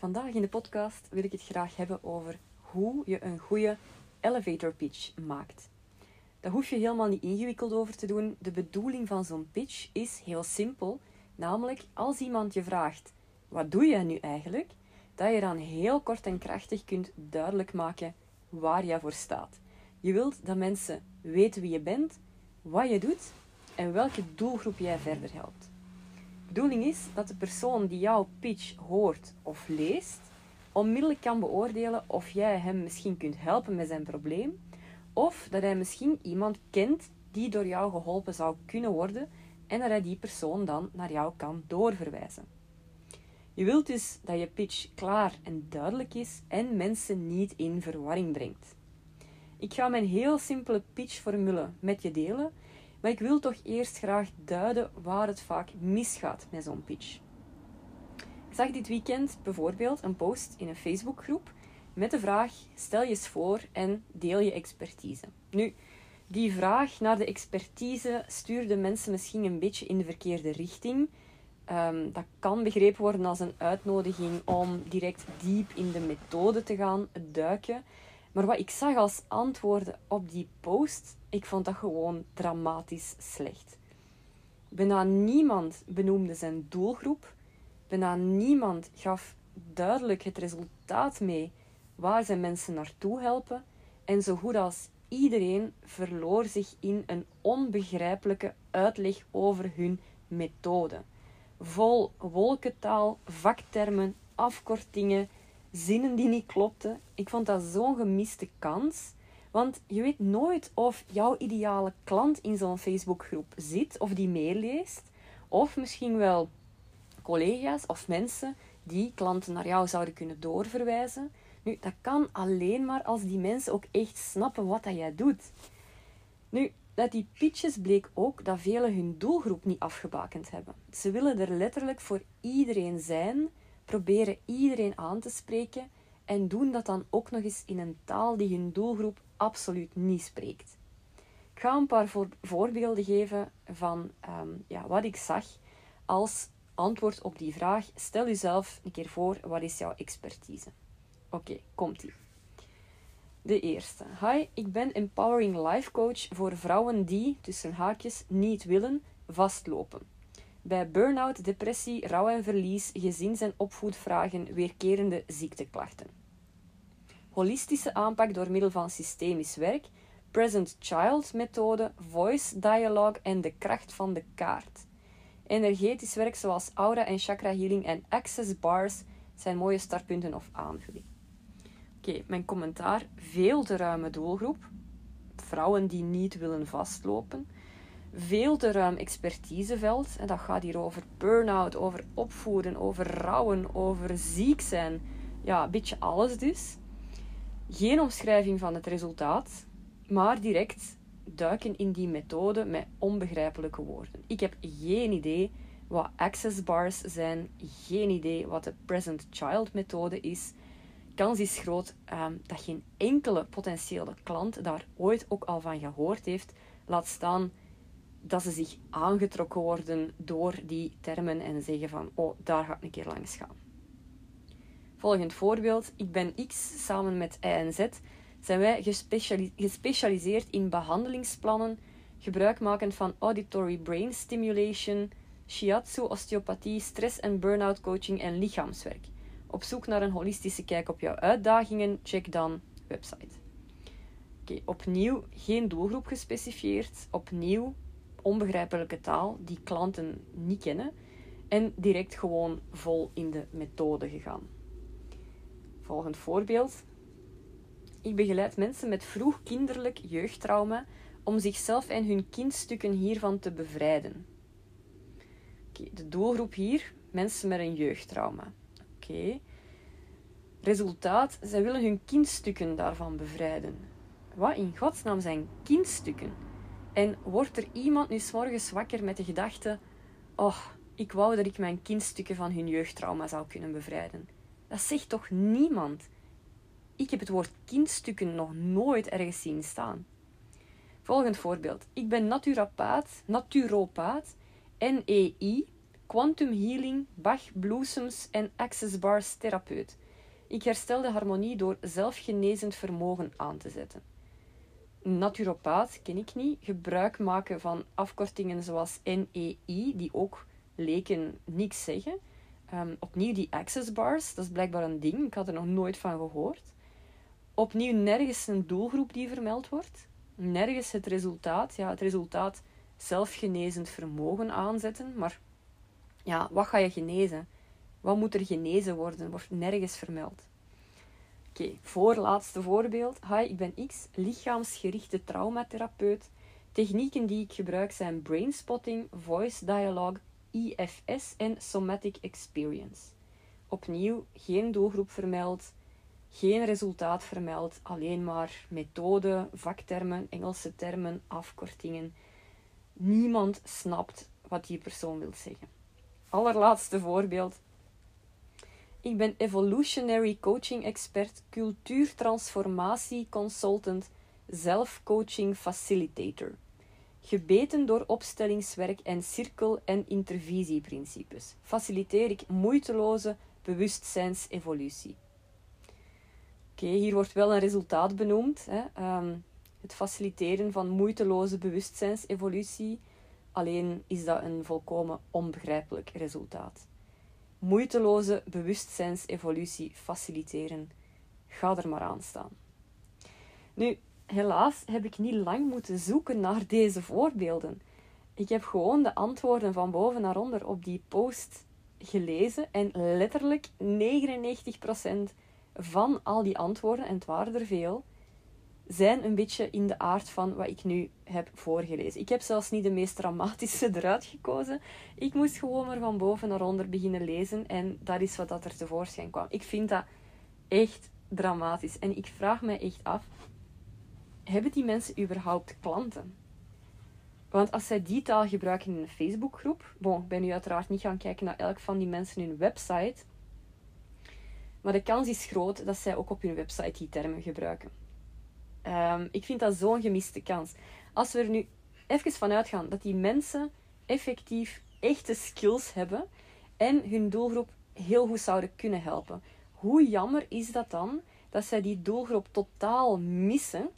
Vandaag in de podcast wil ik het graag hebben over hoe je een goede elevator pitch maakt. Daar hoef je helemaal niet ingewikkeld over te doen. De bedoeling van zo'n pitch is heel simpel. Namelijk, als iemand je vraagt: wat doe je nu eigenlijk? Dat je dan heel kort en krachtig kunt duidelijk maken waar je voor staat. Je wilt dat mensen weten wie je bent, wat je doet en welke doelgroep jij verder helpt. Bedoeling is dat de persoon die jouw pitch hoort of leest, onmiddellijk kan beoordelen of jij hem misschien kunt helpen met zijn probleem, of dat hij misschien iemand kent die door jou geholpen zou kunnen worden en dat hij die persoon dan naar jou kan doorverwijzen. Je wilt dus dat je pitch klaar en duidelijk is en mensen niet in verwarring brengt. Ik ga mijn heel simpele pitchformule met je delen maar ik wil toch eerst graag duiden waar het vaak misgaat met zo'n pitch. Ik zag dit weekend bijvoorbeeld een post in een Facebookgroep met de vraag: stel je eens voor en deel je expertise. Nu, die vraag naar de expertise stuurde mensen misschien een beetje in de verkeerde richting. Um, dat kan begrepen worden als een uitnodiging om direct diep in de methode te gaan duiken. Maar wat ik zag als antwoorden op die post, ik vond dat gewoon dramatisch slecht. Bijna niemand benoemde zijn doelgroep. Bijna niemand gaf duidelijk het resultaat mee waar zijn mensen naartoe helpen. En zo goed als iedereen verloor zich in een onbegrijpelijke uitleg over hun methode. Vol wolkentaal, vaktermen, afkortingen, zinnen die niet klopten. Ik vond dat zo'n gemiste kans. Want je weet nooit of jouw ideale klant in zo'n Facebookgroep zit of die meeleest. Of misschien wel collega's of mensen die klanten naar jou zouden kunnen doorverwijzen. Nu, dat kan alleen maar als die mensen ook echt snappen wat dat jij doet. Nu, uit die pitches bleek ook dat velen hun doelgroep niet afgebakend hebben. Ze willen er letterlijk voor iedereen zijn proberen iedereen aan te spreken en doen dat dan ook nog eens in een taal die hun doelgroep absoluut niet spreekt. Ik ga een paar voorbeelden geven van ehm, ja, wat ik zag als antwoord op die vraag. Stel jezelf een keer voor, wat is jouw expertise? Oké, komt-ie. De eerste. Hi, ik ben Empowering Life Coach voor vrouwen die, tussen haakjes, niet willen vastlopen bij burn-out, depressie, rouw en verlies, gezins- en opvoedvragen, weerkerende ziekteklachten. Holistische aanpak door middel van systemisch werk, present child methode, voice dialogue en de kracht van de kaart. Energetisch werk zoals aura en chakra healing en access bars zijn mooie startpunten of aanvulling. Oké, mijn commentaar. Veel te ruime doelgroep. Vrouwen die niet willen vastlopen veel te ruim expertiseveld. En dat gaat hier over burn-out, over opvoeden, over rouwen, over ziek zijn. Ja, een beetje alles dus. Geen omschrijving van het resultaat, maar direct duiken in die methode met onbegrijpelijke woorden. Ik heb geen idee wat access bars zijn, geen idee wat de present child methode is. Kans is groot ehm, dat geen enkele potentiële klant daar ooit ook al van gehoord heeft. Laat staan dat ze zich aangetrokken worden door die termen en zeggen van, oh, daar ga ik een keer langs gaan. Volgend voorbeeld. Ik ben X samen met Y en Z. Zijn wij gespecialiseerd in behandelingsplannen, gebruikmakend van auditory brain stimulation, shiatsu, osteopathie, stress- en burn-out coaching en lichaamswerk. Op zoek naar een holistische kijk op jouw uitdagingen, check dan website. Oké, opnieuw geen doelgroep gespecifieerd. Opnieuw onbegrijpelijke taal die klanten niet kennen en direct gewoon vol in de methode gegaan. Volgend voorbeeld. Ik begeleid mensen met vroeg kinderlijk jeugdtrauma om zichzelf en hun kindstukken hiervan te bevrijden. de doelgroep hier, mensen met een jeugdtrauma. Oké. Resultaat, zij willen hun kindstukken daarvan bevrijden. Wat in godsnaam zijn kindstukken? En wordt er iemand nu morgens wakker met de gedachte: Oh, ik wou dat ik mijn kindstukken van hun jeugdtrauma zou kunnen bevrijden. Dat zegt toch niemand? Ik heb het woord kindstukken nog nooit ergens zien staan. Volgend voorbeeld. Ik ben naturopaat, naturopaat, NEI, Quantum Healing, Bach Blossoms en Access Bars therapeut. Ik herstel de harmonie door zelfgenezend vermogen aan te zetten. Naturopaat ken ik niet. Gebruik maken van afkortingen zoals NEI, die ook leken niks zeggen. Um, opnieuw die access bars, dat is blijkbaar een ding. Ik had er nog nooit van gehoord. Opnieuw nergens een doelgroep die vermeld wordt. Nergens het resultaat. Ja, het resultaat zelfgenezend vermogen aanzetten. Maar ja, wat ga je genezen? Wat moet er genezen worden? Wordt nergens vermeld. Oké, voorlaatste voorbeeld. Hi, ik ben X, lichaamsgerichte traumatherapeut. Technieken die ik gebruik zijn brainspotting, voice dialogue, IFS en somatic experience. Opnieuw geen doelgroep vermeld, geen resultaat vermeld, alleen maar methode, vaktermen, Engelse termen, afkortingen. Niemand snapt wat die persoon wil zeggen. Allerlaatste voorbeeld. Ik ben evolutionary coaching expert, cultuurtransformatie consultant, zelfcoaching facilitator. Gebeten door opstellingswerk en cirkel- en intervisieprincipes faciliteer ik moeiteloze bewustzijnsevolutie. Oké, hier wordt wel een resultaat benoemd. Hè. Ehm, het faciliteren van moeiteloze bewustzijnsevolutie. Alleen is dat een volkomen onbegrijpelijk resultaat. Moeiteloze bewustzijnsevolutie faciliteren. Ga er maar aan staan. Nu, helaas heb ik niet lang moeten zoeken naar deze voorbeelden. Ik heb gewoon de antwoorden van boven naar onder op die post gelezen en letterlijk 99% van al die antwoorden, en het waren er veel, zijn een beetje in de aard van wat ik nu heb voorgelezen. Ik heb zelfs niet de meest dramatische eruit gekozen. Ik moest gewoon maar van boven naar onder beginnen lezen en dat is wat dat er tevoorschijn kwam. Ik vind dat echt dramatisch en ik vraag me echt af, hebben die mensen überhaupt klanten? Want als zij die taal gebruiken in een Facebookgroep, ik ben nu uiteraard niet gaan kijken naar elk van die mensen hun website, maar de kans is groot dat zij ook op hun website die termen gebruiken. Um, ik vind dat zo'n gemiste kans. Als we er nu even van uitgaan dat die mensen effectief echte skills hebben en hun doelgroep heel goed zouden kunnen helpen, hoe jammer is dat dan dat zij die doelgroep totaal missen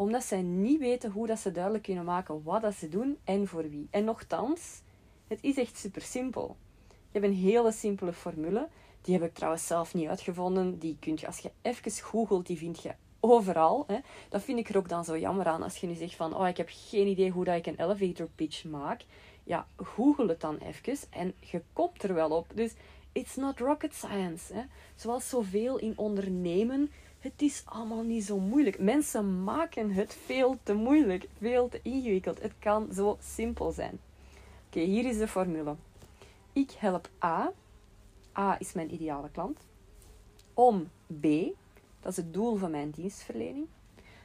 omdat zij niet weten hoe dat ze duidelijk kunnen maken wat dat ze doen en voor wie. En nochtans, het is echt super simpel. Je hebt een hele simpele formule. Die heb ik trouwens zelf niet uitgevonden. Die kun je, als je even googelt, die vind je overal. Hè. Dat vind ik er ook dan zo jammer aan. Als je nu zegt van, oh, ik heb geen idee hoe dat ik een elevator pitch maak. Ja, google het dan even en je komt er wel op. Dus it's not rocket science. Hè. Zoals zoveel in ondernemen het is allemaal niet zo moeilijk. Mensen maken het veel te moeilijk, veel te ingewikkeld. Het kan zo simpel zijn. Oké, hier is de formule. Ik help A. A is mijn ideale klant. Om B, dat is het doel van mijn dienstverlening,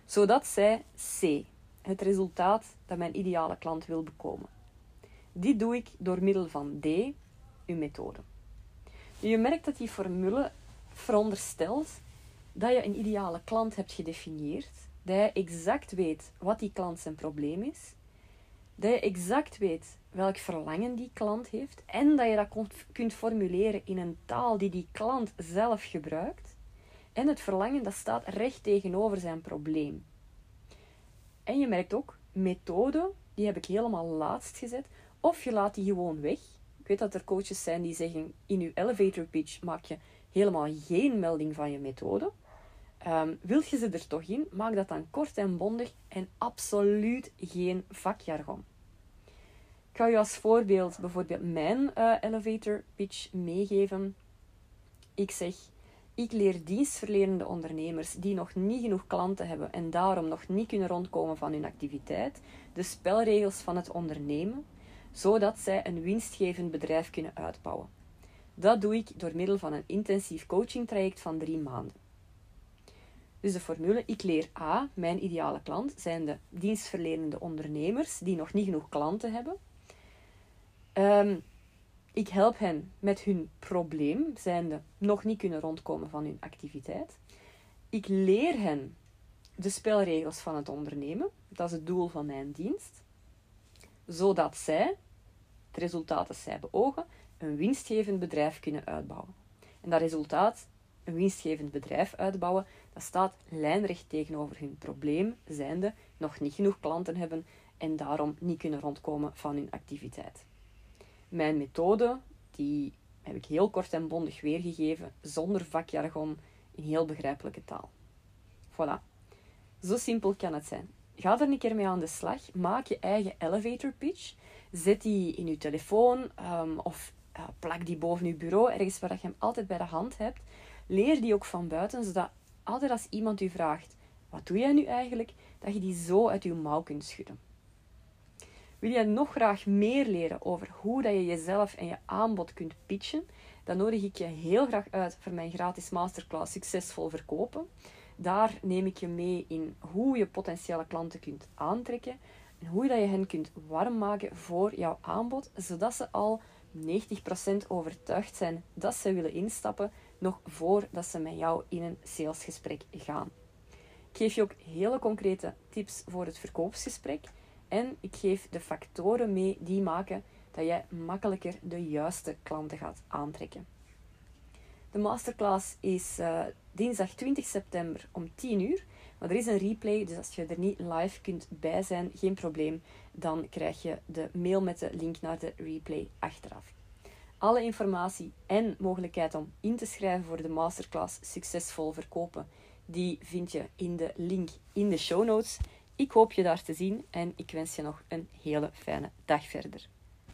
zodat zij C, het resultaat dat mijn ideale klant wil bekomen. Dit doe ik door middel van D, uw methode. Je merkt dat die formule veronderstelt dat je een ideale klant hebt gedefinieerd, dat je exact weet wat die klant zijn probleem is, dat je exact weet welk verlangen die klant heeft en dat je dat kunt formuleren in een taal die die klant zelf gebruikt. En het verlangen dat staat recht tegenover zijn probleem. En je merkt ook, methode, die heb ik helemaal laatst gezet, of je laat die gewoon weg. Ik weet dat er coaches zijn die zeggen, in je elevator pitch maak je helemaal geen melding van je methode. Um, wil je ze er toch in, maak dat dan kort en bondig en absoluut geen vakjargon. Ik ga je als voorbeeld bijvoorbeeld mijn uh, elevator pitch meegeven. Ik zeg, ik leer dienstverlenende ondernemers die nog niet genoeg klanten hebben en daarom nog niet kunnen rondkomen van hun activiteit, de spelregels van het ondernemen, zodat zij een winstgevend bedrijf kunnen uitbouwen. Dat doe ik door middel van een intensief coachingtraject van drie maanden. Dus de formule, ik leer A, mijn ideale klant, zijn de dienstverlenende ondernemers die nog niet genoeg klanten hebben. Um, ik help hen met hun probleem, zijnde nog niet kunnen rondkomen van hun activiteit. Ik leer hen de spelregels van het ondernemen, dat is het doel van mijn dienst, zodat zij, het resultaat dat zij beogen, een winstgevend bedrijf kunnen uitbouwen. En dat resultaat, een winstgevend bedrijf uitbouwen, dat staat lijnrecht tegenover hun probleem, zijnde nog niet genoeg klanten hebben en daarom niet kunnen rondkomen van hun activiteit. Mijn methode, die heb ik heel kort en bondig weergegeven, zonder vakjargon, in heel begrijpelijke taal. Voilà. Zo simpel kan het zijn. Ga er een keer mee aan de slag. Maak je eigen elevator pitch. Zet die in je telefoon um, of plak die boven je bureau, ergens waar je hem altijd bij de hand hebt. Leer die ook van buiten, zodat altijd als iemand u vraagt, wat doe jij nu eigenlijk, dat je die zo uit je mouw kunt schudden. Wil je nog graag meer leren over hoe dat je jezelf en je aanbod kunt pitchen, dan nodig ik je heel graag uit voor mijn gratis masterclass Succesvol Verkopen. Daar neem ik je mee in hoe je potentiële klanten kunt aantrekken en hoe dat je hen kunt warm maken voor jouw aanbod, zodat ze al 90% overtuigd zijn dat ze willen instappen, nog voordat ze met jou in een salesgesprek gaan. Ik geef je ook hele concrete tips voor het verkoopsgesprek en ik geef de factoren mee die maken dat jij makkelijker de juiste klanten gaat aantrekken. De masterclass is uh, dinsdag 20 september om 10 uur. Er is een replay, dus als je er niet live kunt bij zijn, geen probleem. Dan krijg je de mail met de link naar de replay achteraf. Alle informatie en mogelijkheid om in te schrijven voor de masterclass Succesvol Verkopen, die vind je in de link in de show notes. Ik hoop je daar te zien en ik wens je nog een hele fijne dag verder.